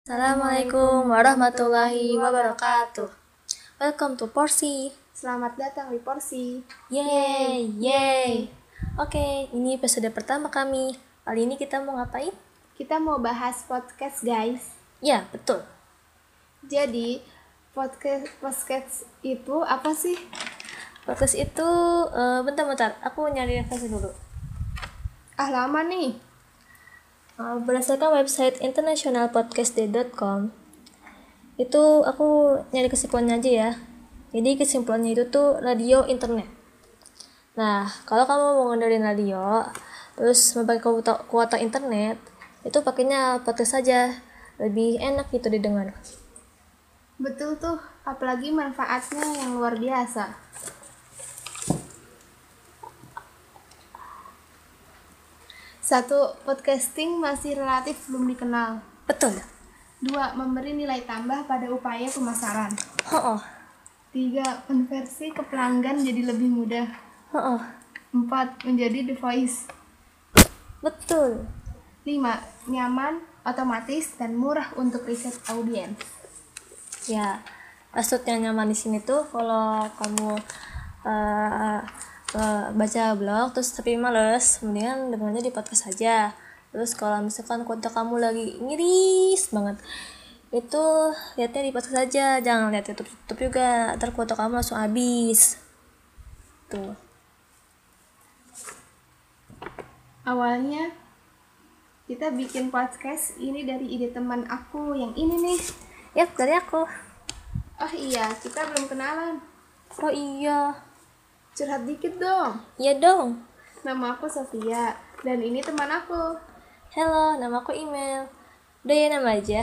Assalamualaikum warahmatullahi wabarakatuh. Welcome to Porsi. Selamat datang di Porsi. Yeay, yeay. Oke, ini episode pertama kami. Kali ini kita mau ngapain? Kita mau bahas podcast, guys. Ya, betul. Jadi, podcast podcast itu apa sih? Podcast itu, eh, bentar-bentar, aku nyari referensi dulu. Ah, lama nih. Uh, berdasarkan website internationalpodcastday.com itu aku nyari kesimpulannya aja ya. Jadi kesimpulannya itu tuh radio internet. Nah kalau kamu mau ngendarin radio terus memakai kuota, kuota internet itu pakainya podcast saja. Lebih enak gitu didengar. Betul tuh, apalagi manfaatnya yang luar biasa. Satu, podcasting masih relatif belum dikenal. betul Dua, memberi nilai tambah pada upaya pemasaran. oh oh Tiga, konversi ke pelanggan jadi lebih mudah. oh, oh. Empat, menjadi the voice. betul 5. Nyaman, otomatis, dan murah untuk riset audiens. ya maksudnya nyaman di sini tuh kalau kamu eh, eh, baca blog terus tapi males. Mendingan dengannya di podcast saja terus kalau misalkan kontak kamu lagi ngiris banget itu lihatnya di podcast saja jangan lihat YouTube YouTube juga. Ntar kuota kamu langsung habis. Tuh. Awalnya, kita bikin podcast ini dari ide teman aku yang ini nih. ya dari aku. Oh iya, kita belum kenalan. oh iya Curhat dikit dong. iya dong. Nama aku Sofia, dan ini teman aku. hello nama aku email udah ya nama aja.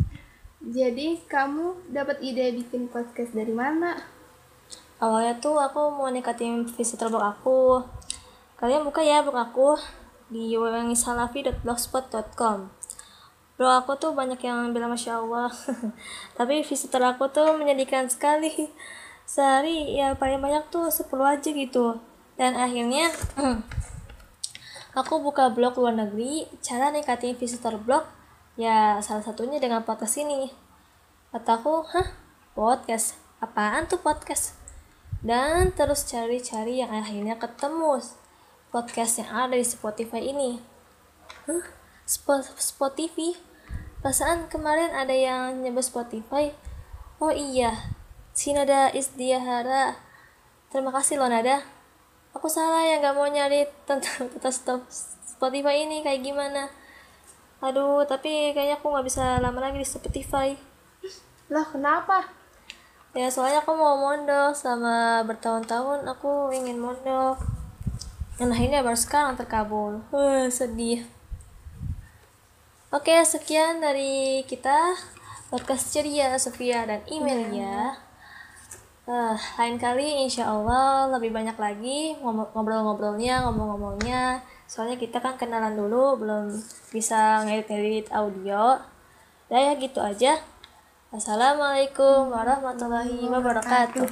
Jadi, kamu dapat ide bikin podcast dari mana? awalnya tuh aku mau nikatin visitor blog aku. Kalian buka ya blog aku di www.salafi.blogspot.com blog aku tuh banyak yang bilang masya allah. Tapi visitor aku tuh menyedihkan sekali sehari ya paling banyak tuh 10 aja gitu dan akhirnya aku buka blog luar negeri cara nikatin visitor blog ya salah satunya dengan podcast ini kataku hah podcast apaan tuh podcast dan terus cari-cari yang akhirnya ketemu podcast yang ada di Spotify ini. Hah? Spot Spotify? Perasaan kemarin ada yang nyebut Spotify. Oh iya, si Nada Isdiahara. Terima kasih loh Nada. Aku salah ya gak mau nyari tentang tentang stop Spotify ini kayak gimana. Aduh, tapi kayaknya aku nggak bisa lama lagi di Spotify. Loh, kenapa? Ya soalnya aku mau mondok selama bertahun-tahun aku ingin mondok. Dan akhirnya baru sekarang terkabul. Uh, sedih. Oke, sekian dari kita podcast ceria Sofia dan email Eh, lain kali insya Allah lebih banyak lagi ngob- ngobrol-ngobrolnya, ngomong-ngomongnya. Soalnya kita kan kenalan dulu, belum bisa ngedit-ngedit audio. Ya ya gitu aja. Assalamualaikum warahmatullahi wabarakatuh.